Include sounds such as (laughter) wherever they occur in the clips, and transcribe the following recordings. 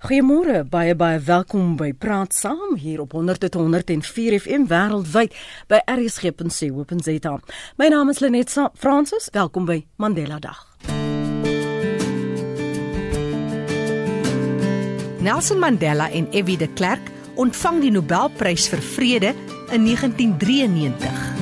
Goeiemôre, baie baie welkom by Praat Saam hier op 100.104 FM wêreldwyd by rsg.co.za. My naam is Lenet Fransis, welkom by Mandela Dag. Nelson Mandela en F.W. de Klerk ontvang die Nobelprys vir vrede in 1993.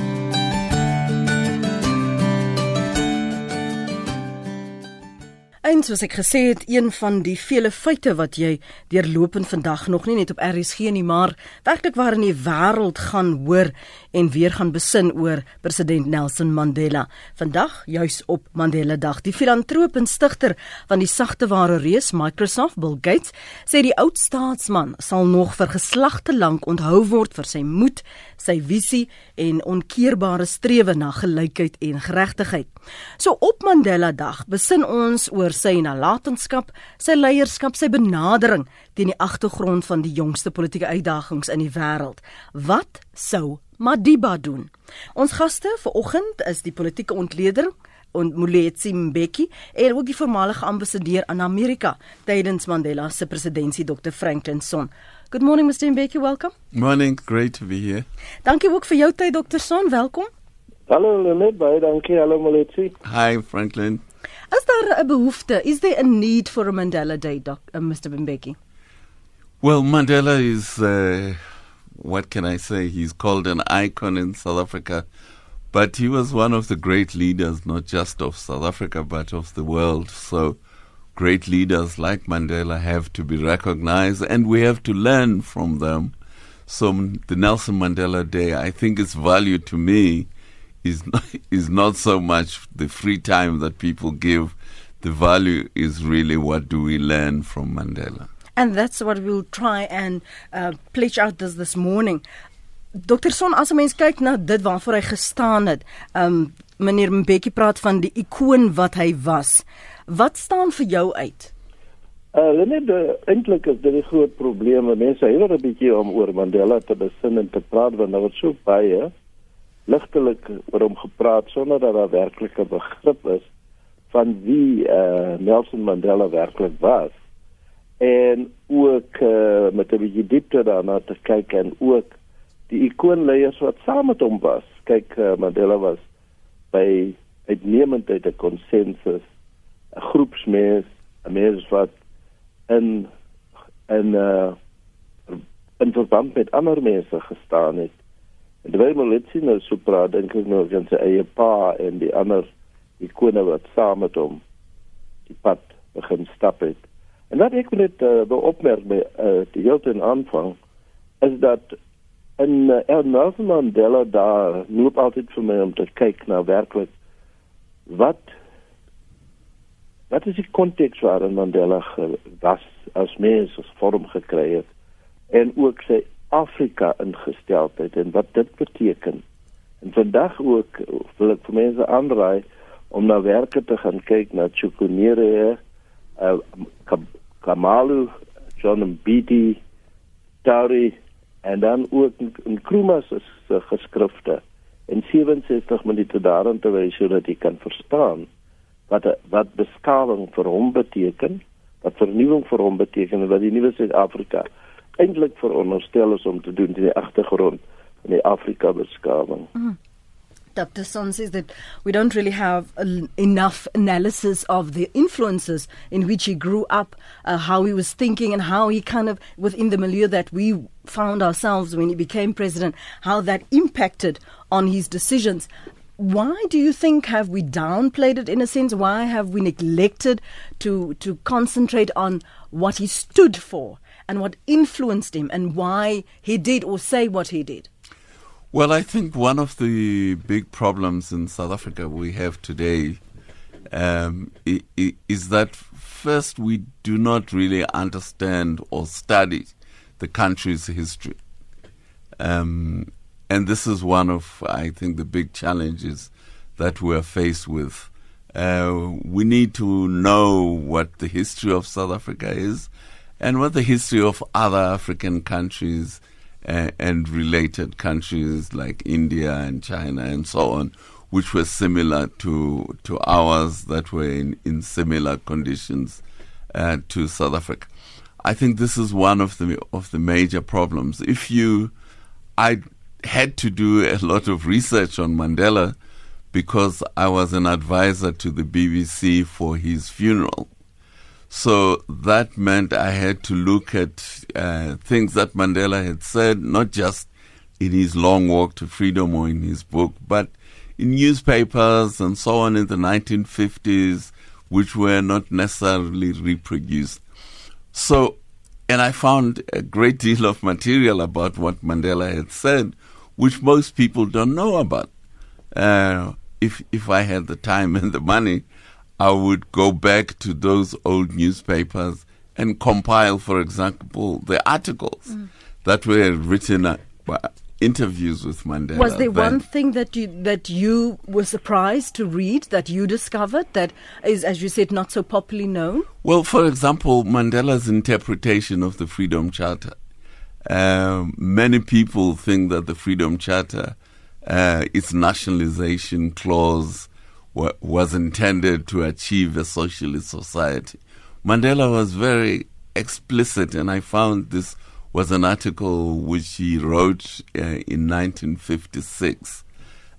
En soos ek gesê het, een van die vele feite wat jy deurlopend vandag nog nie net op RSG nie, maar werklik waar in die wêreld gaan hoor en weer gaan besin oor president Nelson Mandela. Vandag juis op Mandela Dag. Die filantroop en stigter van die sagteware reus Microsoft, Bill Gates, sê die oud staatsman sal nog vir geslagte lank onthou word vir sy moed, sy visie en onkeerbare strewe na gelykheid en geregtigheid. So op Mandela Dag besin ons oor sy nalatenskap, sy leierskap, sy benadering teen die agtergrond van die jongste politieke uitdagings in die wêreld. Wat sou Madiba doen? Ons gaste vanoggend is die politieke ontleder en Moletsi Mbeki en ook die voormalige ambassadeur aan Amerika tydens Mandela se presidentskap Dr Franklin Son. Good morning Mr Mbeki, welcome. Morning, great to be here. Dankie ook vir jou tyd Dr Son, welkom. Hallo Lenet, baie dankie. Hallo Moletsi. Hi Franklin. Is daar 'n behoefte? Is there a need for a Mandela Day, Doc, uh, Mr. Mbeki? Well, Mandela is uh, what can I say? He's called an icon in South Africa, but he was one of the great leaders, not just of South Africa, but of the world. So, great leaders like Mandela have to be recognized, and we have to learn from them. So, the Nelson Mandela Day, I think, its value to me is not, (laughs) is not so much the free time that people give. The value is really what do we learn from Mandela. And that's what we'll try and uh, pledge out this this morning. Dr Son as 'n mens kyk na dit waarvoor hy gestaan het, um meneer Mbeki praat van die ikoon wat hy was. Wat staan vir jou uit? Uh net eintlik is dit 'n groot probleem. Mense huiwer 'n bietjie om oor Mandela te besin en te praat want daar word so baie ligtelik oor hom gepraat sonder dat daar werklike begrip is van wie uh, Nelson Mandela werklik was en ook uh, met 'n bietjie diepte daarna te kyk en ook die ikoonleiers wat saam met hom was. Kyk, uh, Mandela was by uitnemendheid 'n konsensus, 'n groepsmens, 'n mens wat in in uh in verband met ander mense gestaan het En terwyl Molitsi nou so praat, dink ek nou aan sy eie pa en die ander ikone wat saam met hom die pad begin stap het. En wat ek net uh, opmerk by uh, die hele aanvang is dat en uh, Nelson Mandela daar loop altyd vir my om te kyk na werklik wat wat is die konteks waarin Mandela was as mens as vorm gekry het en ook sy Afrika ingesteldheid en wat dit beteken. En vandag ook wil ek vir mense aanraai om na werke te gaan kyk na Chukunere, uh, Kamalu, John Mbiti, Tari en dan ook in Kruma se geskrifte en 67 minute daarin te wys sodat jy kan verstaan wat wat beskawing vir hom beteken, wat vernuwing vir hom beteken en wat die nuwe Suid-Afrika eintlik veronderstel is om te doen in die agtergrond van die Afrika beskawing. Mm. Dr. Sonn says that we don't really have enough analysis of the influences in which he grew up, uh, how he was thinking, and how he kind of, within the milieu that we found ourselves when he became president, how that impacted on his decisions. Why do you think have we downplayed it in a sense? Why have we neglected to to concentrate on what he stood for? and what influenced him and why he did or say what he did? Well, I think one of the big problems in South Africa we have today um, is that first we do not really understand or study the country's history. Um, and this is one of, I think, the big challenges that we're faced with. Uh, we need to know what the history of South Africa is and what the history of other African countries uh, and related countries like India and China and so on, which were similar to to ours that were in, in similar conditions uh, to South Africa. I think this is one of the of the major problems. If you, I had to do a lot of research on Mandela because I was an advisor to the BBC for his funeral. So that meant I had to look at uh, things that Mandela had said, not just in his long walk to freedom or in his book, but in newspapers and so on in the 1950s, which were not necessarily reproduced. So, and I found a great deal of material about what Mandela had said, which most people don't know about. Uh, if if I had the time and the money, I would go back to those old newspapers and compile, for example, the articles mm. that were written, uh, interviews with Mandela. Was there one thing that you that you were surprised to read that you discovered that is, as you said, not so popularly known? Well, for example, Mandela's interpretation of the Freedom Charter. Uh, many people think that the Freedom Charter, uh, its nationalization clause, wa- was intended to achieve a socialist society. Mandela was very explicit, and I found this was an article which he wrote uh, in 1956,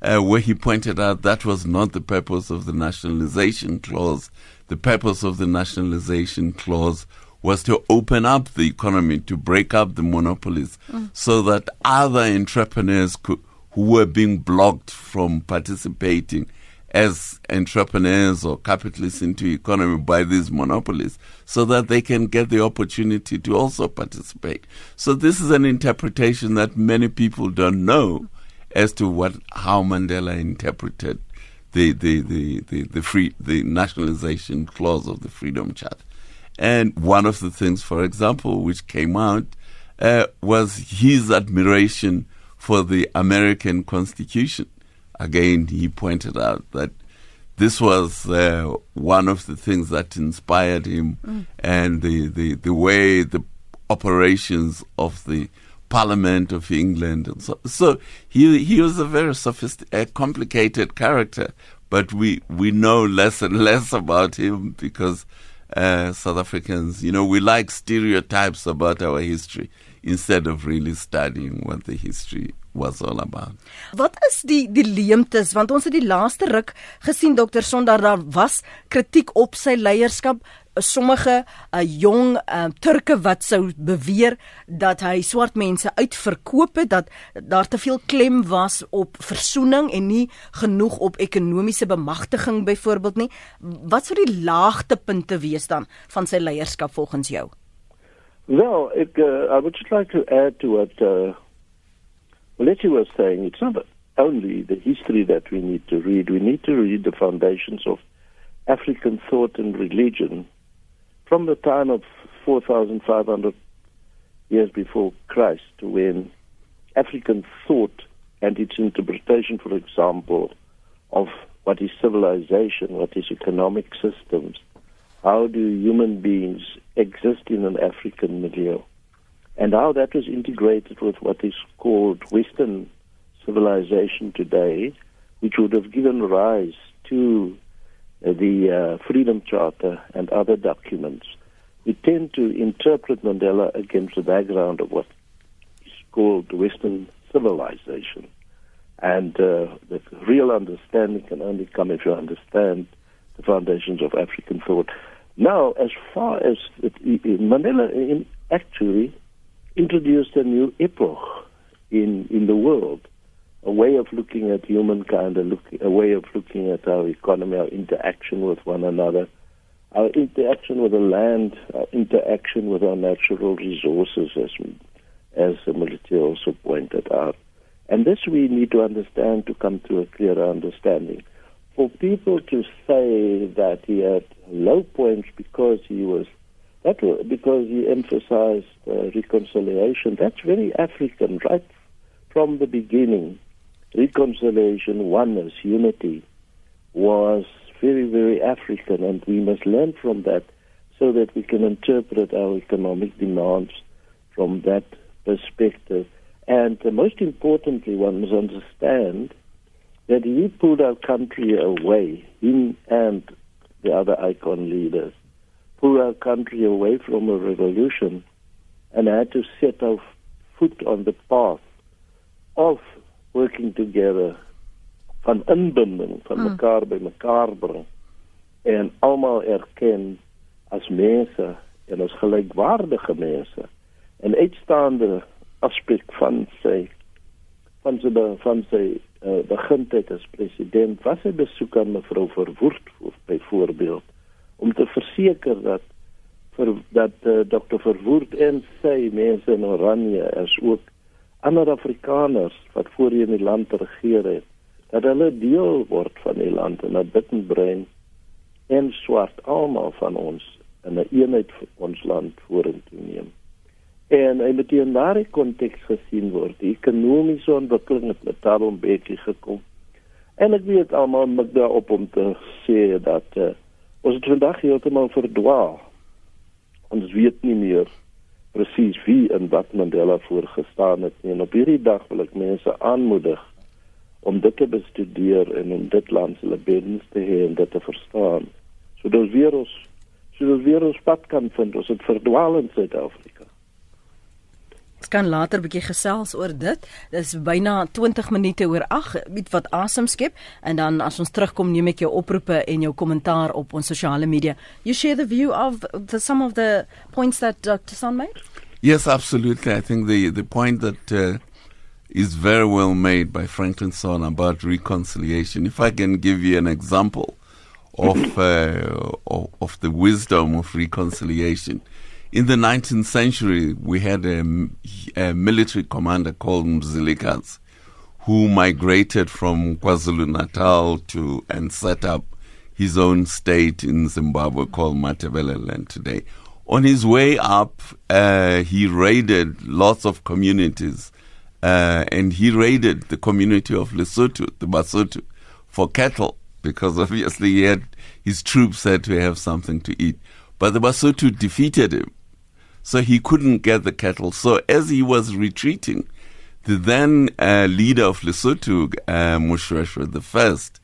uh, where he pointed out that was not the purpose of the nationalization clause. The purpose of the nationalization clause was to open up the economy, to break up the monopolies, mm. so that other entrepreneurs could, who were being blocked from participating as entrepreneurs or capitalists into economy by these monopolies so that they can get the opportunity to also participate. So this is an interpretation that many people don't know as to what how Mandela interpreted the the, the, the, the free the nationalization clause of the Freedom Charter. And one of the things, for example, which came out uh, was his admiration for the American Constitution again, he pointed out that this was uh, one of the things that inspired him mm. and the, the, the way the operations of the Parliament of England and so so he he was a very sophisticated, complicated character, but we we know less and (laughs) less about him because uh, South Africans, you know, we like stereotypes about our history instead of really studying what the history was all about. Wat is die die leemtes? Want ons het die laaste ruk gesien dokter Sonder daar was kritiek op sy leierskap. Sommige uh, jong uh, Turke wat sou beweer dat hy swart mense uitverkoop het dat daar te veel klem was op versoening en nie genoeg op ekonomiese bemagtiging byvoorbeeld nie. Wat sou die laagtepunte wees dan van sy leierskap volgens jou? Well, ek uh, I would just like to add to what uh, Moletsi was saying, it's not only the history that we need to read, we need to read the foundations of African thought and religion from the time of 4,500 years before Christ, when African thought and its interpretation, for example, of what is civilization, what is economic systems, how do human beings exist in an African milieu, and how that was integrated with what is called Western civilization today, which would have given rise to uh, the uh, Freedom Charter and other documents. We tend to interpret Mandela against the background of what is called Western civilization. And uh, the real understanding can only come if you understand the foundations of African thought. Now, as far as it, Mandela in, actually introduced a new epoch in, in the world, a way of looking at humankind, a, look, a way of looking at our economy, our interaction with one another, our interaction with the land, our interaction with our natural resources, as, as Melite also pointed out. And this we need to understand to come to a clearer understanding. For people to say that he had low points because he was that was because he emphasized uh, reconciliation. That's very African, right from the beginning. Reconciliation, oneness, unity was very, very African, and we must learn from that so that we can interpret our economic demands from that perspective. And uh, most importantly, one must understand that he pulled our country away, him and the other icon leaders, pull our country away from a revolution and had to set our foot on the path of working together van inbinding van mm. mekaar by mekaar bring en almal erken as mense en as gelykwaardige mense en uitstaande aspek van sy van sy van sy uh, begintyd as president was hy besoek aan mevrou Verwoerd byvoorbeeld om te verseker dat vir dat uh, Dr Verwoerd en sy mense in Oranje is ook ander Afrikaners wat voorheen die land regeer het dat hulle deel word van die land en dat Bittenbrein en swart almal van ons in 'n eenheid vir ons land vorentoe neem. En in daardie konteks gesien word. Die ekonomiese ontwikkeling het met daarom baie gekom. En ek weet almal moet daarop om te sê dat uh, ons het vandag heeltemal verdwaal. Ons weet nie meer presies wie en wat Mandela voorgestaan het nie. En op hierdie dag wil ek mense aanmoedig om dit te bestudeer en om dit langs hulle beddens te hê en dit te verstaan. Sodat weer ons sodat weer ons pad kan vind. Ons het verdwaal in Suid-Afrika. Ons kan later 'n bietjie gesels oor dit. Dis byna 20 minute oor 8, iets wat asem skep en dan as ons terugkom neem ek jou oproepe en jou kommentaar op ons sosiale media. You share the view of the some of the points that Dr. Son made? Yes, absolutely. I think the the point that uh, is very well made by Franklin Son about reconciliation. If I can give you an example of, uh, of, of the wisdom of reconciliation. In the 19th century, we had a, a military commander called Mzilikazi who migrated from KwaZulu Natal to and set up his own state in Zimbabwe called Matabeleland today. On his way up, uh, he raided lots of communities, uh, and he raided the community of Lesotho, the Basotho, for cattle because obviously he had his troops had to have something to eat. But the Basotho defeated him, so he couldn't get the cattle. So as he was retreating, the then uh, leader of Lesotho, uh, Moshoeshoe the first,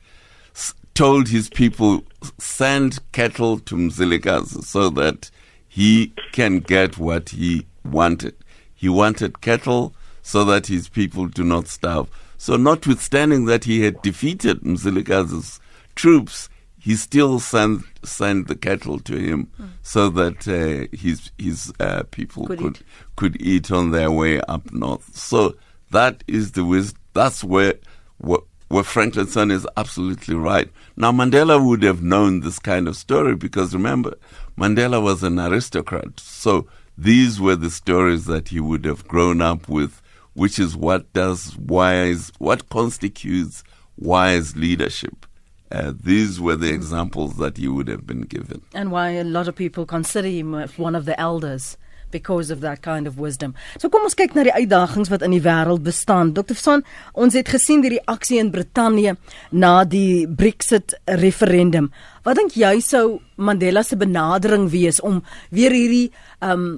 told his people send cattle to Mzilikazi so that he can get what he wanted. He wanted cattle so that his people do not starve. So, notwithstanding that he had defeated Mzilikazi's troops, he still sent sent the cattle to him mm. so that uh, his his uh, people could could eat. could eat on their way up north. So that is the wisdom. That's where where, where Franklin Sonn is absolutely right. Now Mandela would have known this kind of story because remember, Mandela was an aristocrat. So these were the stories that he would have grown up with, which is what does wise, what constitutes wise leadership. Uh, these were the examples that he would have been given. And why a lot of people consider him one of the elders because of that kind of wisdom. So kom ons kyk na die uitdagings wat in die wêreld bestaan. Dr. Son, ons het gesien die reaksie in Brittanje na die Brexit referendum. Wat dink jy sou Mandela se benadering wees om weer hierdie um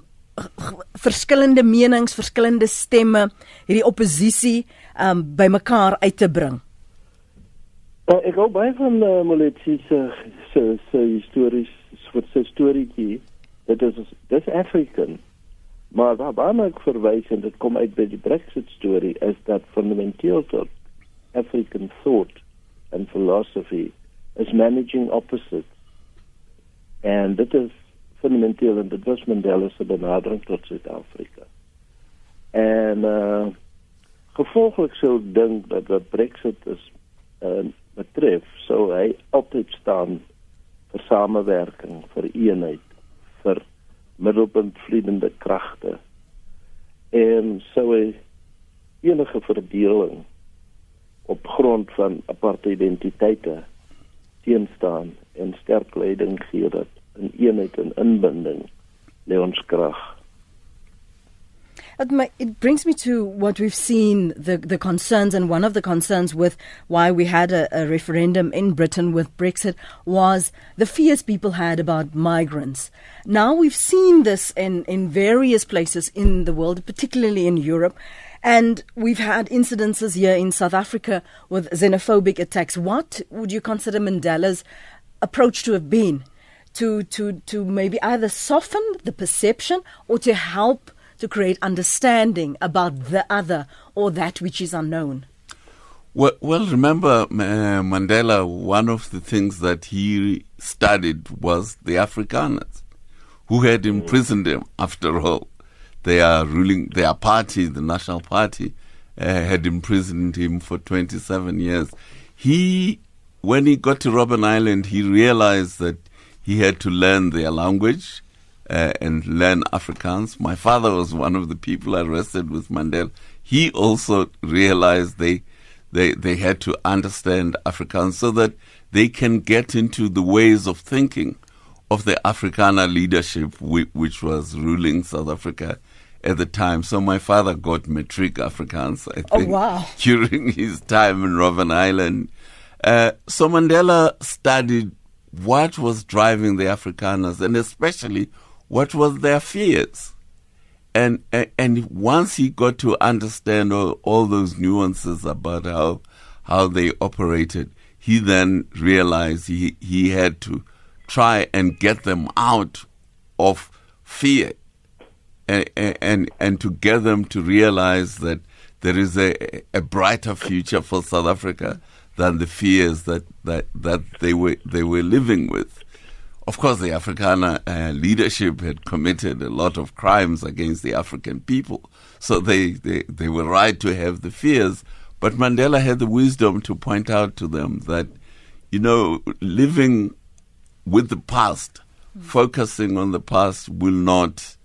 verskillende menings, verskillende stemme, hierdie oppositie um bymekaar uit te bring? Uh, ek hou baie van uh, Moletsi se se se histories vir sy storieetjie. Dit is dis African. Maar daar waarna ek verwys en dit kom uit by die Brexit storie is dat fundamenteel tot African thought and philosophy is managing opposites. En dit is fundamenteel en dit was Mandela se benadering tot Suid-Afrika. En uh gevolglik sou dink dat wat Brexit is uh betref, sou hy altyd staan vir samewerking, vir eenheid, vir middelpunt vliedende kragte. En sou hy enige verdeling op grond van aparte identiteite teenstaan en sterk leiding gee dat in eenheid en inbinding lê ons krag. It, it brings me to what we've seen the the concerns, and one of the concerns with why we had a, a referendum in Britain with Brexit was the fears people had about migrants. Now we've seen this in in various places in the world, particularly in Europe. And we've had incidences here in South Africa with xenophobic attacks. What would you consider Mandela's approach to have been to to to maybe either soften the perception or to help to create understanding about the other or that which is unknown. Well, well remember uh, Mandela. One of the things that he studied was the Afrikaners, who had imprisoned him. After all, they are ruling their party, the National Party, uh, had imprisoned him for 27 years. He, when he got to Robben Island, he realized that he had to learn their language uh, and learn Afrikaans. My father was one of the people arrested with Mandela. He also realized they, they, they had to understand Afrikaans so that they can get into the ways of thinking of the Afrikaner leadership, which was ruling South Africa at the time. So my father got matric Afrikaans, I oh, think, oh, wow. (laughs) during his time in Robben Island. Uh, so Mandela studied what was driving the Afrikaners and especially what was their fears. And, and once he got to understand all, all those nuances about how how they operated, he then realized he, he had to try and get them out of fear and, and, and to get them to realize that there is a, a brighter future for South Africa than the fears that, that, that they, were, they were living with. Of course, the Afrikaner uh, leadership had committed a lot of crimes against the African people, so they, they, they were right to have the fears. But Mandela had the wisdom to point out to them that, you know, living with the past, mm. focusing on the past will not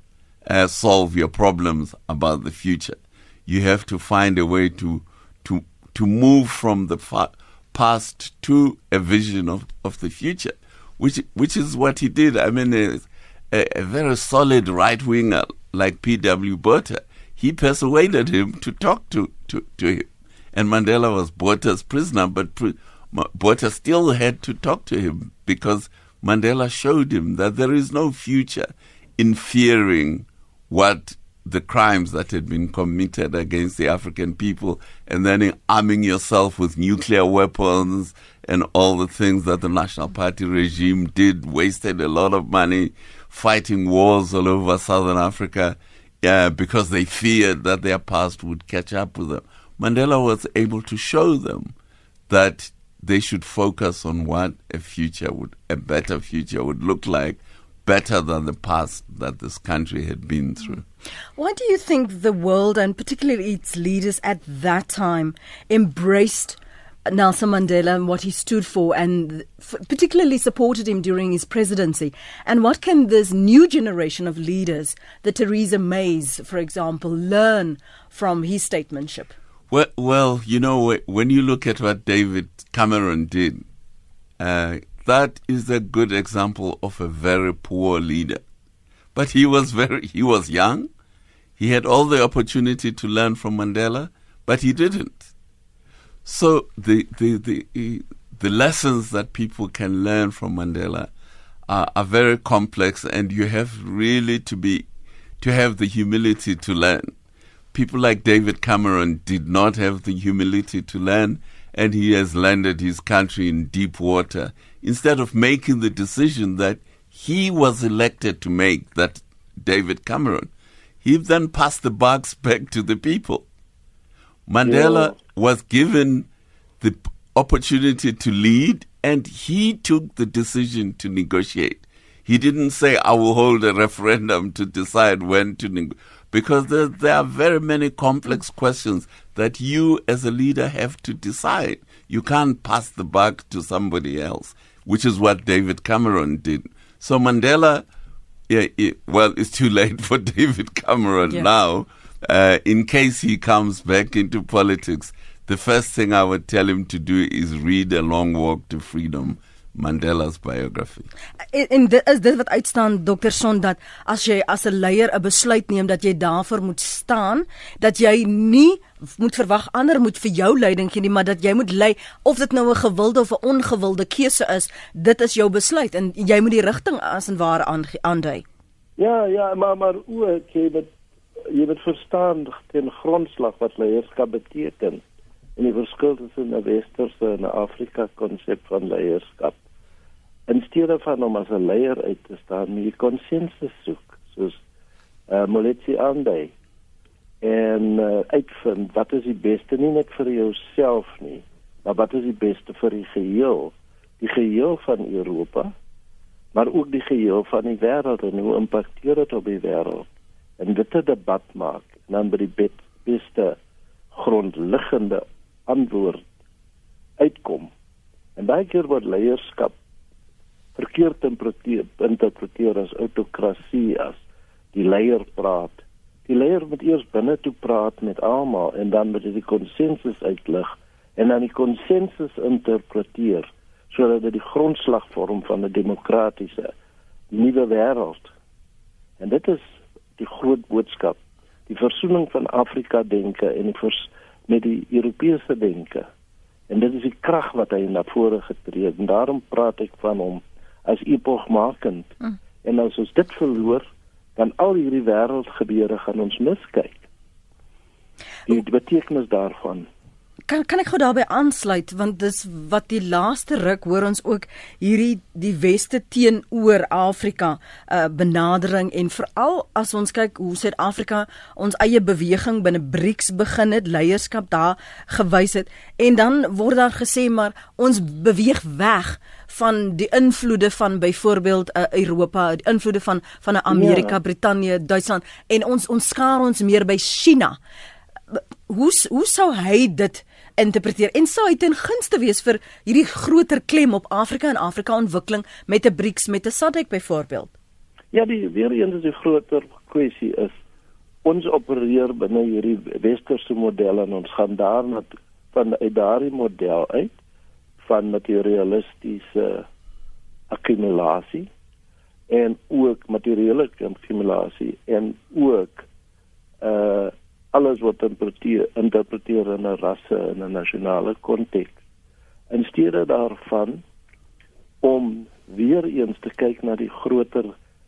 uh, solve your problems about the future. You have to find a way to to to move from the fa- past to a vision of, of the future, which which is what he did. I mean, a, a very solid right winger like P.W. Botha, he persuaded him to talk to, to, to him. And Mandela was Botha's prisoner, but Botha still had to talk to him because Mandela showed him that there is no future in fearing what the crimes that had been committed against the African people and then arming yourself with nuclear weapons and all the things that the National Party regime did, wasted a lot of money fighting wars all over Southern Africa because they feared that their past would catch up with them. Mandela was able to show them that they should focus on what a future would, a better future would look like better than the past that this country had been through. Why do you think the world and particularly its leaders at that time embraced Nelson Mandela and what he stood for and particularly supported him during his presidency? And what can this new generation of leaders, the Theresa Mays, for example, learn from his statesmanship? Well, well, you know, when you look at what David Cameron did, uh, that is a good example of a very poor leader. But he was very he was young. He had all the opportunity to learn from Mandela, but he didn't. So the the the the lessons that people can learn from Mandela are, are very complex, and you have really to be to have the humility to learn. People like David Cameron did not have the humility to learn, and he has landed his country in deep water instead of making the decision that he was elected to make, that David Cameron. He then passed the buck back to the people. Mandela yeah. was given the opportunity to lead, and he took the decision to negotiate. He didn't say, I will hold a referendum to decide when to negotiate because there, there are very many complex questions that you as a leader have to decide. You can't pass the buck to somebody else, which is what David Cameron did. So Mandela, yeah, it, well, it's too late for (laughs) David Cameron yeah. now. Uh, in case he comes back into politics, the first thing I would tell him to do is read A Long Walk to Freedom Mandela's biography. En, en dit is dit wat uitstaan Dr. Son dat as jy as 'n leier 'n besluit neem dat jy daarvoor moet staan, dat jy nie moet verwag ander moet vir jou leiding gee nie, maar dat jy moet lei of dit nou 'n gewilde of 'n ongewilde keuse is, dit is jou besluit en jy moet die rigting as en ware aandui. Ja, ja, maar maar ook jy moet jy moet verstaan ten grondslag wat leierskap beteken en die verskil tussen 'n westerse en 'n Afrika konsep van leierskap. In steede van om as 'n leier uit te staan, moet jy konsensus soek, soos uh, Moletsi aandui en uh, uitvind wat is die beste nie net vir jouself nie, maar wat is die beste vir die geheel, die geheel van Europa, maar ook die geheel van die wêreld en hoe impakteer dit op die wêreld? En dit 'n debat maak en dan by die beste grondliggende antwoord uitkom. En baie keer word leierskap verkeerd interpreteer, interpreteer as autokrasie as die leier praat. Die leier moet eers binne toe praat met almal en dan moet hy die konsensus uitlig en dan die konsensus interpreteer sodat dit die grondslag vorm van 'n demokratiese nuwe wêreld. En dit is die groot boodskap, die versoening van Afrika denke en die vers, met die Europese denke. En dit is die krag wat hy na vore getree het en daarom praat ek van hom as epogmakend. Mm. En as ons dit verloor, dan al hierdie wêreldgebeure gaan ons miskyk. Die, die betekenis daarvan kan kan ek gou daarbey aansluit want dis wat die laaste ruk hoor ons ook hierdie die weste teenoor Afrika uh, benadering en veral as ons kyk hoe Suid-Afrika ons eie beweging binne BRICS begin het leierskap daar gewys het en dan word daar gesê maar ons beweeg weg van die invloede van byvoorbeeld uh, Europa die invloede van van 'n Amerika, ja. Brittanje, Duitsland en ons ons skaar ons meer by China hoe hoe sou hy dit interpreteer en sou hy ten gunste wees vir hierdie groter klem op Afrika en Afrika ontwikkeling met 'n BRICS met 'n SADC byvoorbeeld? Ja, die weer eens is 'n groter kwessie is ons opereer binne hierdie westerse model en ons gaan daarna van uit daardie model uit van materialistiese akkumulasie en ook materiële akkumulasie en ook uh alles wat interpreteer interpreteer in 'n rasse en 'n nasionale konteks. In steede daarvan om weer eens te kyk na die groter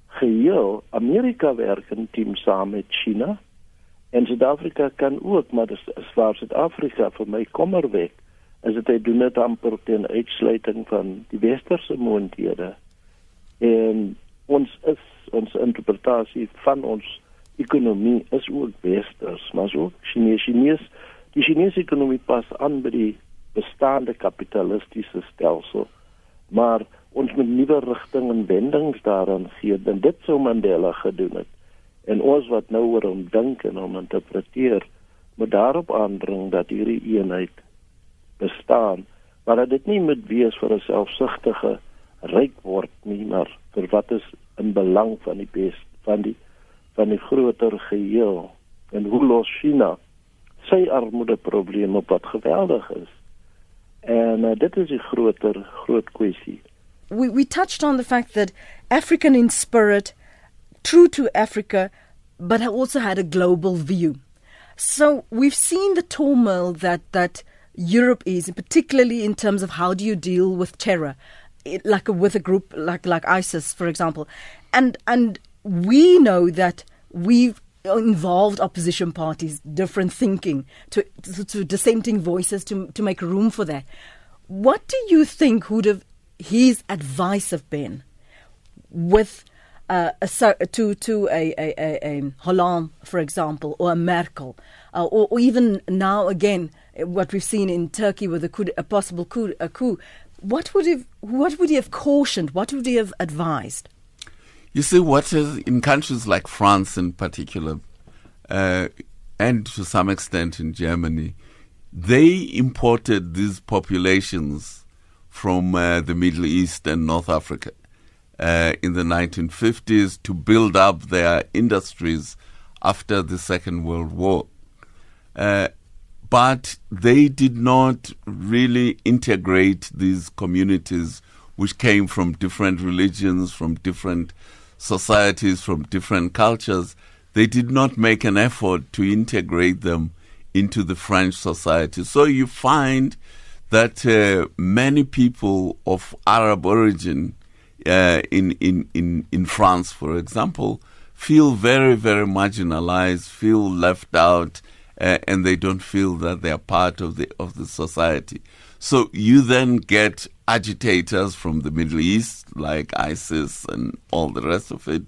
geheel, Amerika werk in team saam met China en Suid-Afrika kan ook, maar dis as waar Suid-Afrika vir my kommer weg. As dit doen dit amper teen uitsluiting van die westerse moondhede. En ons is ons interpretasie van ons ekonomie is ook westers, maar so Chinese Chinese die Chinese ekonomie pas aan by die bestaande kapitalistiese stelsel. Maar ons moet nuwe rigting en wendings daaraan gee. Dan dit sou Mandela gedoen het. En ons wat nou oor hom dink en hom interpreteer, moet daarop aandring dat hierdie eenheid bestaan, maar dat dit nie moet wees vir 'n selfsugtige ryk word nie, maar vir wat is in belang van die bes van die van die groter geheel en hoe los China sy armoede probleem op wat geweldig is. En uh, dit is 'n groter groot kwessie. We we touched on the fact that African in spirit true to Africa but also had a global view. So we've seen the turmoil that that Europe is particularly in terms of how do you deal with terror it, like with a group like like ISIS for example and and we know that we've involved opposition parties, different thinking, to, to, to, dissenting voices to, to make room for that. What do you think would have his advice have been with uh, a, to, to a, a, a, a Hollande, for example, or a Merkel, uh, or, or, even now again, what we've seen in Turkey with a, coup, a possible coup, a coup? What would, have, what would he have cautioned? What would he have advised? You see, what is in countries like France in particular, uh, and to some extent in Germany, they imported these populations from uh, the Middle East and North Africa uh, in the 1950s to build up their industries after the Second World War. Uh, but they did not really integrate these communities which came from different religions, from different societies from different cultures, they did not make an effort to integrate them into the French society. So you find that uh, many people of Arab origin uh, in, in, in, in France, for example, feel very, very marginalized, feel left out, uh, and they don't feel that they are part of the, of the society. So you then get agitators from the Middle East, like ISIS and all the rest of it,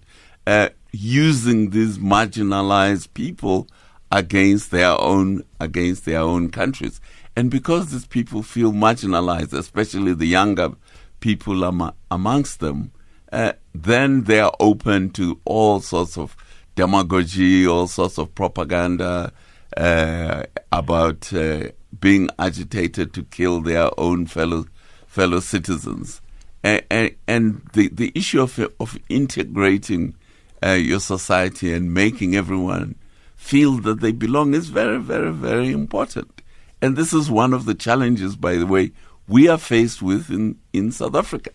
uh, using these marginalized people against their own against their own countries. And because these people feel marginalized, especially the younger people am- amongst them, uh, then they are open to all sorts of demagogy, all sorts of propaganda about uh, being agitated to kill their own fellow fellow citizens. And, and, and the, the issue of, of integrating uh, your society and making everyone feel that they belong is very, very, very important. And this is one of the challenges, by the way, we are faced with in, in South Africa.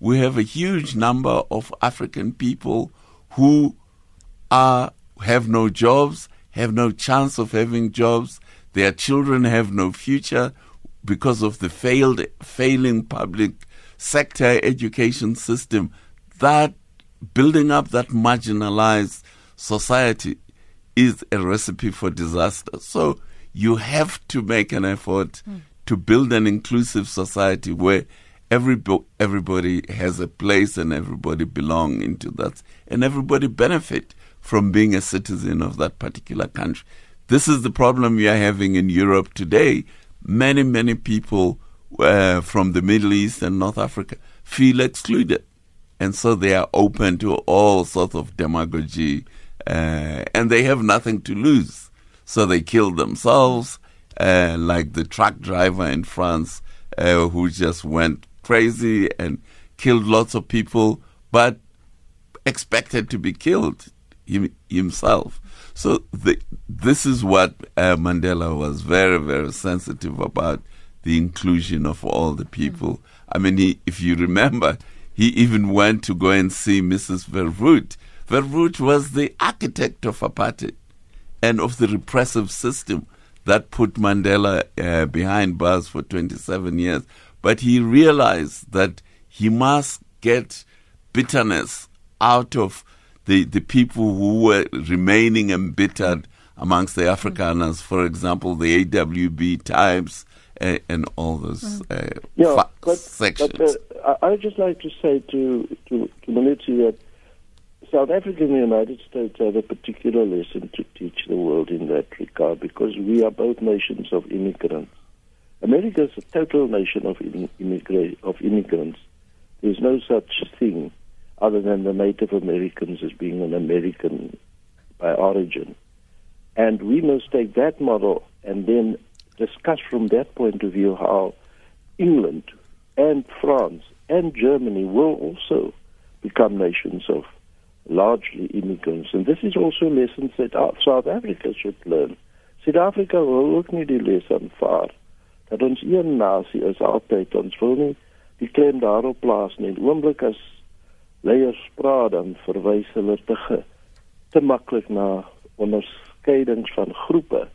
We have a huge number of African people who are have no jobs, have no chance of having jobs. Their children have no future because of the failed failing public sector education system. That building up that marginalized society is a recipe for disaster. So you have to make an effort mm. to build an inclusive society where every everybody has a place and everybody belong into that and everybody benefit from being a citizen of that particular country. This is the problem we are having in Europe today. Many, many people uh, from the Middle East and North Africa feel excluded. And so they are open to all sorts of demagogy uh, and they have nothing to lose. So they kill themselves, uh, like the truck driver in France uh, who just went crazy and killed lots of people, but expected to be killed himself. So the, this is what uh, Mandela was very, very sensitive about the inclusion of all the people. I mean, he, if you remember, he even went to go and see Mrs. Verwoerd. Verwoerd was the architect of apartheid and of the repressive system that put Mandela uh, behind bars for 27 years. But he realized that he must get bitterness out of the, the people who were remaining embittered amongst the Afrikaners, for example, the AWB types uh, and all those uh, yeah, fa- but, sections. But, uh, I would just like to say to, to, to Maluti that South Africa and the United States have a particular lesson to teach the world in that regard because we are both nations of immigrants. America is a total nation of, immigra- of immigrants. There's no such thing other than the Native Americans as being an American by origin. And we must take that model and then discuss from that point of view how England and France and Germany will also become nations of largely immigrants. And this is also a lesson that South Africa should learn. Suid-Afrika wil ook nie die les aanvaar dat ons een nasie is altyd ons wil nie die klem daarop plaas nie. Oomblik as leiers praat dan verwys hulle te ge, te maklik na onderskeidings van groepe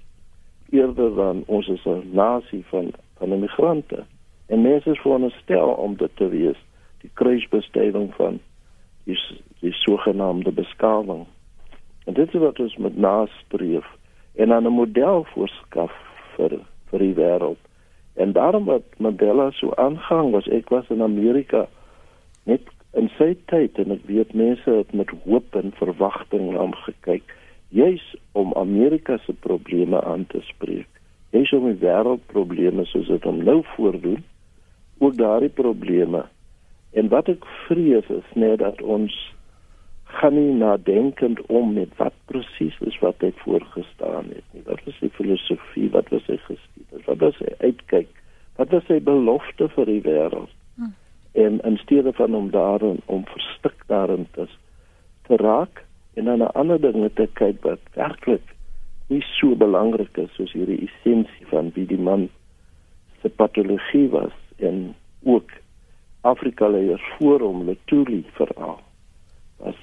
eerder dan ons is 'n nasie van van immigrante. En mense is veronderstel om dit te wees die kruisbestuiving van die, die sogenaamde beskawing en dit is wat ons met nastreef en aan 'n model voorskaf vir vir die wêreld en daarom wat Mandela so aangang was ek was in Amerika net in sy tyd en ek weet mense het met hoop en verwagting na hom gekyk juis om Amerika se probleme aan te spreek. Juis om die wêreldprobleme soos dit hom nou voordoen ook daardie probleme. En wat ek vrees is net dat ons gaan nie nadenkend om met wat presies is wat hy voorgestaan het nie. Wat was sy filosofie? Wat was sy geskiedenis? Wat was sy uitkyk? Wat was sy belofte vir die wêreld en in steede van om daarin om verstik daarin te, te raak en dan 'n ander ding te kyk wat werklik nie so belangrik is soos hierdie essensie van wie die man se patologie was en ook Afrika leiers voor hom Letuli veral was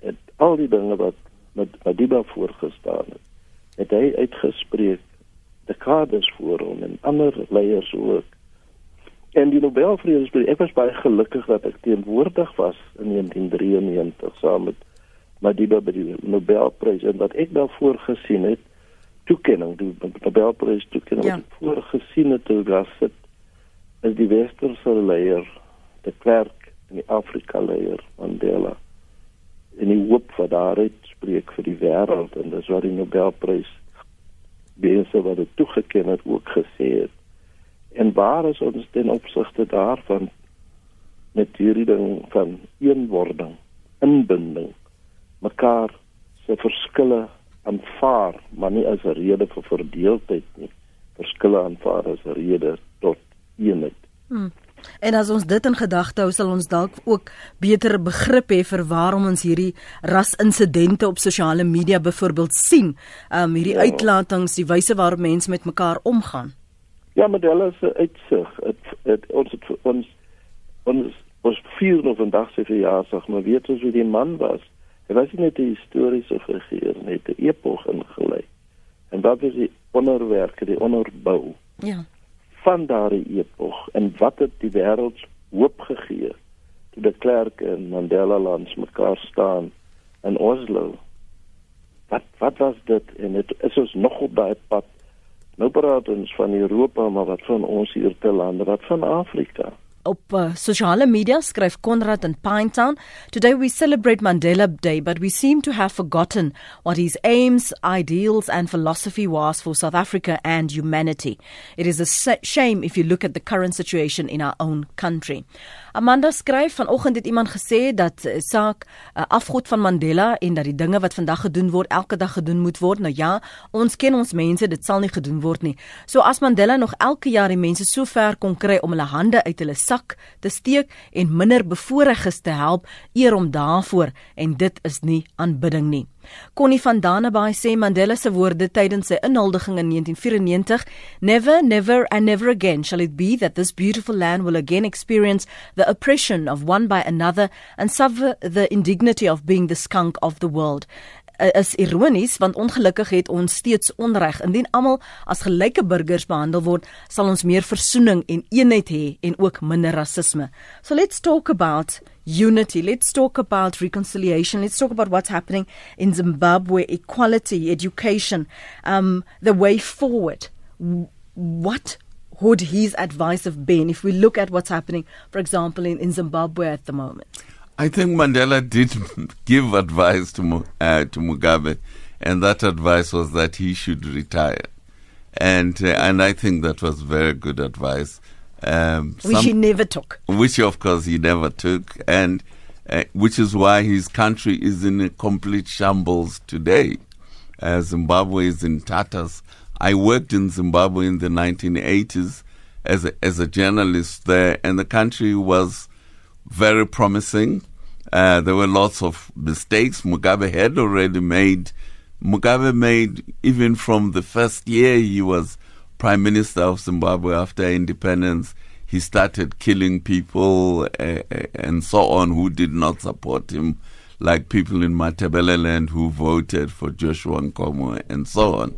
het al die dinge wat met Madiba voorgestaan het het hy uitgespreek dekades voor hom en ander leiers ook En die Nobelvredesprijs, ek was baie gelukkig dat ek teenwoordig was in 1993 saam met Madiba by die Nobelprys en dat ek daarvoor gesien het toekenning, die Nobelprys toekenning ja. voorgesien het toe daar sit is die westerse leier, die Klerk en die Afrika leier Mandela. En die hoop wat daaruit spreek vir die wêreld en dis wat die Nobelprys mense wat dit toegeken het ook gesê het. En waar is ons ten opsigte daarvan met hierdie ding van eenwording, inbinding, mekaar se verskille aanvaar, maar nie as 'n rede vir verdeeldheid nie. Verskille aanvaar as 'n rede tot eenheid. Hmm. En as ons dit in gedagte hou, sal ons dalk ook beter begrip hê vir waarom ons hierdie rasinsidente op sosiale media byvoorbeeld sien. Um hierdie ja. uitlatings, die wyse waarop mense met mekaar omgaan. Ja, maar hulle is uitsig. Dit ons het ons ons ons vier nou vandag se verjaarsdag, maar weet ons wie die man was? Hy was nie net 'n historiese figuur nie, 'n epos ingelei. En wat is die onderwerke, die onderbou? Ja. Van daardie epos en wat het die wêreld hoop gegee toe die Klerk en Mandela langs mekaar staan in Oslo? Wat wat was dit en dit is ons nog op daai pad. Nou praat ons van Europa, maar wat van ons hier te lande, wat van Afrika? op uh, media skryf Konrad in Pinetown today we celebrate Mandela Day but we seem to have forgotten what his aims ideals and philosophy was for South Africa and humanity. It is a shame if you look at the current situation in our own country Amanda skryf vanoggend het iemand gesê dat uh, saak uh, afgod van Mandela en dat die dinge wat vandag gedoen word elke dag gedoen moet word. Nou ja, ons ken ons mense, dit sal nie gedoen word nie. So as Mandela nog elke jaar die mense so ver kon kry om hulle hande uit hulle sak te steek en minder bevoorreges te help, eer om daarvoor en dit is nie aanbidding nie. Connie van Dannebaai sê Mandela se woorde tydens sy inhuldiging in 1994, never never and never again shall it be that this beautiful land will again experience the oppression of one by another and suffer the indignity of being the skunk of the world. Is ironies want ongelukkig het ons steeds onreg. Indien almal as gelyke burgers behandel word sal ons meer versoening en eenheid hê en ook minder rasisme. So let's talk about unity. Let's talk about reconciliation. Let's talk about what's happening in Zimbabwe, equality, education, um, the way forward. What would his advice have been if we look at what's happening, for example, in, in Zimbabwe at the moment? I think Mandela did (laughs) give advice to, uh, to Mugabe, and that advice was that he should retire. And, uh, and I think that was very good advice. Um, which some, he never took. Which, of course, he never took. And uh, which is why his country is in a complete shambles today. Uh, Zimbabwe is in tatters. I worked in Zimbabwe in the 1980s as a, as a journalist there, and the country was very promising. Uh, there were lots of mistakes Mugabe had already made. Mugabe made, even from the first year he was prime minister of Zimbabwe after independence, he started killing people uh, and so on who did not support him, like people in Matabeleland who voted for Joshua Nkomo and so on.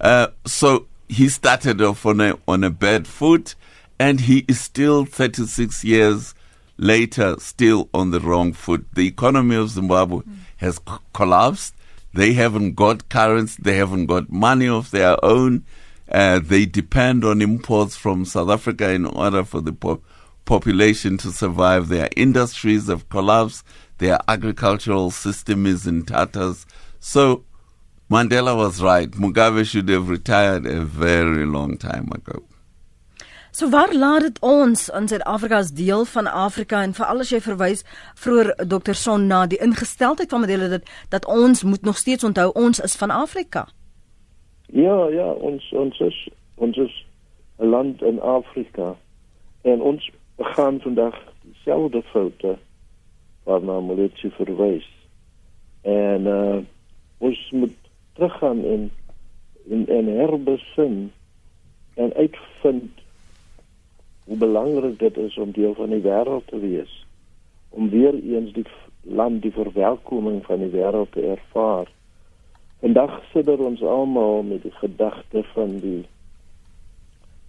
Uh, so he started off on a, on a bad foot, and he is still 36 years later still on the wrong foot. The economy of Zimbabwe mm. has c- collapsed. They haven't got currency, they haven't got money of their own. Uh, they depend on imports from South Africa in order for the po- population to survive. Their industries have collapsed. Their agricultural system is in tatters. So Mandela was right. Mugabe should have retired a very long time ago. So waar laat dit ons in Suid-Afrika as deel van Afrika en veral as jy verwys vroeër Dr Sonn na die ingesteldheid van Mandela dat dat ons moet nog steeds onthou ons is van Afrika. Ja, ja, ons ons is ons is 'n land in Afrika. En ons gaan vandag dieselfde foute waarna Molitsi verwys. En uh ons moet teruggaan en en, en herbesin en uitvind hoe belangrik dit is om deel van die wêreld te wees. Om weer eens die land die verwelkoming van die wêreld te ervaar Vandag sidder ons almal met die gedagte van die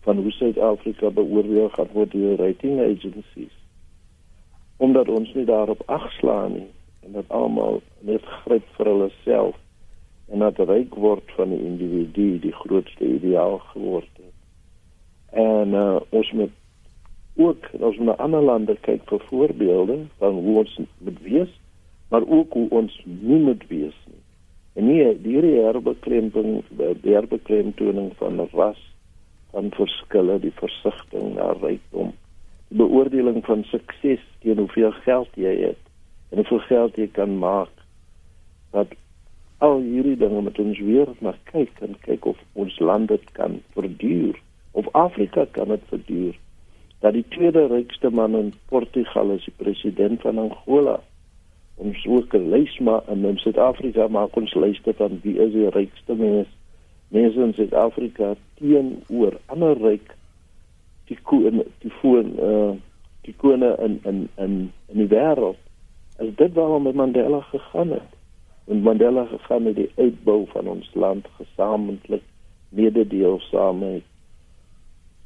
van hoe Suid-Afrika beoordeel gaan word deur rating agencies. Omdat ons nie daarop agslaan nie en dat almal net gryp vir hulle self en dat ryk word van die individu die grootste ideaal geword het. En uh, ons moet ook as ons na ander lande kyk vir voorbeelde van hoe ons moet wees, maar ook hoe ons nie moet wees nie. En nie die herbekleming, die herbeklemtoning van ras, van verskille, die versigtiging na rykdom, die beoordeling van sukses teen hoeveel geld jy het en hoeveel geld jy kan maak. Dat al hierdie dinge met ons weer na kyk en kyk of ons land dit kan verduur of Afrika kan dit verduur dat die tweede rykste man in Portugal is die president van Angola. Ons ook 'n lys maar in Suid-Afrika maak ons lyste van wie is die rykste mens mense in Suid-Afrika teenoor ander ryk die koen die foon uh die kone in in in in die wêreld. As dit waarom Mandela gegaan het. En Mandela gegaan het die uitbou van ons land gesamentlik mededeelsaamheid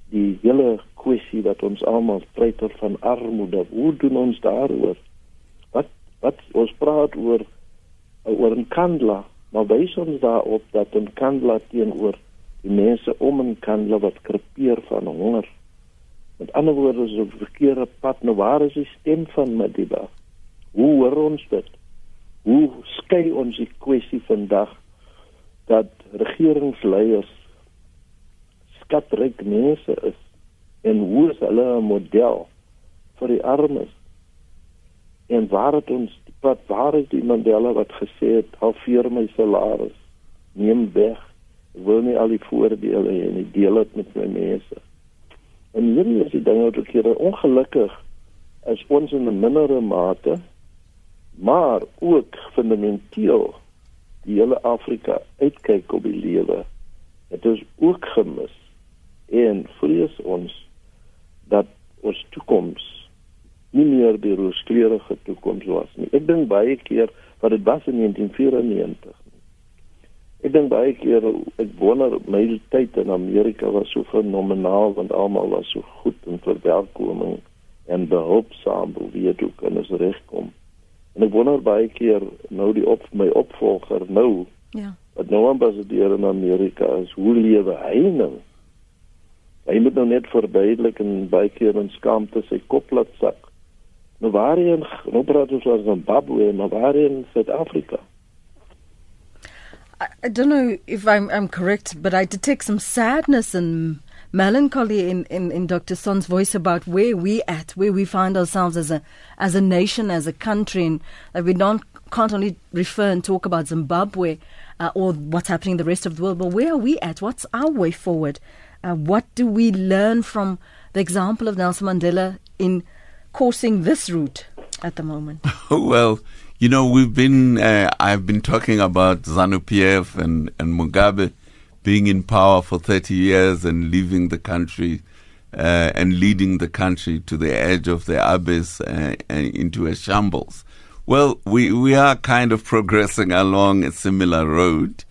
die hele kwessie wat ons almal treiter van armoede. Hoe doen ons daaroor? Wat ons praat oor oor 'n kandla, maar wys ons daarop dat 'n kandla teenoor die mense om 'n kandla wat krepeer van honger. Met ander woorde is op verkeerde pad. Nou waar is die stem van Madiba? Hoe hoor ons dit? Hoe skei ons die kwessie vandag dat regeringsleiers skatryk mense is en hoe is hulle 'n model vir die armes en waar het ons wat waar is die Mandela wat gesê het halveer my salaris neem weg. Wil nie al die voordele hê en deel dit met my mense. En hierdie is die dinge wat ek hier ongelukkig is ons in 'n mindere mate maar ook fundamenteel die hele Afrika uitkyk op die lewe. Het ons ook gemis. En vrees ons dat ons toekoms nie meer die rooskleurige toekoms was nie. Ek dink baie keer wat dit was in 1994. Ek dink baie keer ek wonder my tyd in Amerika was so fenomenaal want almal was so goed in verwelkoming en behulpsaam hoe jy toe kan as regkom. En ek wonder baie keer nou die op my opvolger nou. Ja. Wat nou ambassadeur in Amerika is, hoe lewe hy nou? Hy moet nou net verduidelik en baie keer in skaamte sy kop laat sak. Nou waarheen nou Zimbabwe, maar waarheen Suid-Afrika? I, I don't know if I'm I'm correct, but I detect some sadness and melancholy in, in, in Dr. Sonn's voice about where we at, where we find ourselves as a as a nation, as a country, and that we don't can't only refer and talk about Zimbabwe uh, or what's happening in the rest of the world, but where are we at? What's our way forward? Uh, what do we learn from the example of Nelson Mandela in coursing this route at the moment? (laughs) well, you know, we've been, uh, I've been talking about ZANU PF and, and Mugabe being in power for 30 years and leaving the country uh, and leading the country to the edge of the abyss uh, into a shambles. Well, we, we are kind of progressing along a similar road.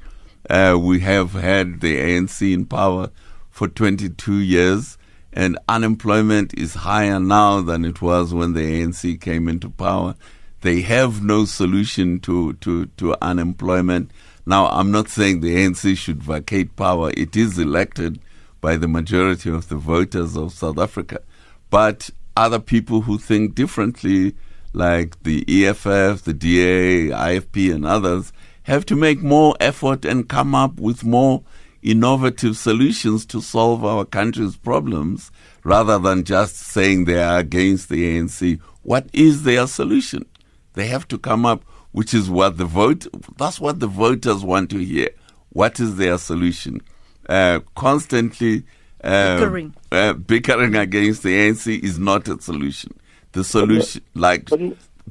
Uh, we have had the ANC in power for 22 years, and unemployment is higher now than it was when the ANC came into power. They have no solution to, to, to unemployment. Now, I'm not saying the ANC should vacate power. It is elected by the majority of the voters of South Africa. But other people who think differently, like the EFF, the DA, IFP, and others, have to make more effort and come up with more innovative solutions to solve our country's problems rather than just saying they are against the ANC. What is their solution? They have to come up, which is what the vote, that's what the voters want to hear. What is their solution? Uh, constantly uh, bickering. Uh, bickering against the ANC is not a solution. The solution, like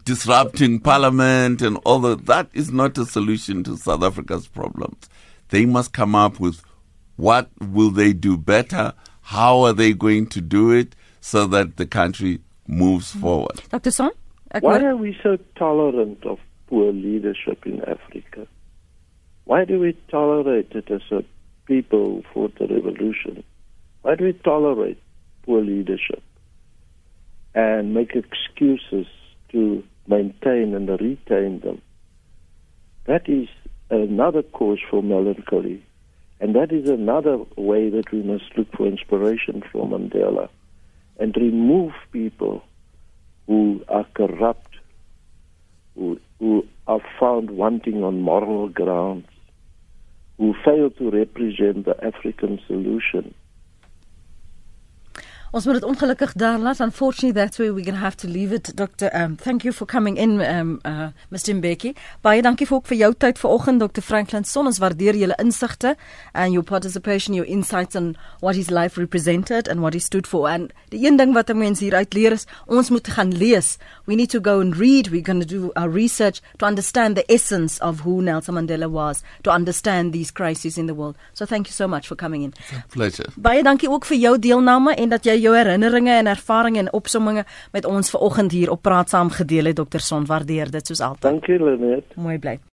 disrupting parliament and all that, that is not a solution to South Africa's problems. They must come up with what will they do better, how are they going to do it so that the country moves mm-hmm. forward. Dr. Sonn? Why are we so tolerant of poor leadership in Africa? Why do we tolerate it as a people for the revolution? Why do we tolerate poor leadership and make excuses to maintain and retain them? That is another cause for melancholy. And that is another way that we must look for inspiration from Mandela. and remove people who are corrupt, who, who are found wanting on moral grounds, who fail to represent the African solution. Ons moet dit ongelukkig daar laat. Unfortunately that's where we're going to have to leave it. Dr. Um thank you for coming in um uh Mr. Mbeki. Baie dankie vir ook vir jou tyd vanoggend Dr. Franklin Son. Ons waardeer julle insigte and your participation, your insights on what his life represented and what he stood for. And die een ding wat 'n mens hier uit leer is, ons moet gaan lees. We need to go and read. We're going to do our research to understand the essence of who Nelson Mandela was, to understand these crises in the world. So thank you so much for coming in. Pleasure. Baie dankie ook vir jou deelname en dat jy jou herinneringe en ervarings en opsommings met ons vanoggend hier op Praat Saam gedeel het Dr. Son. Waardeer dit soos altyd. Dankie Lenet. Mooi bly.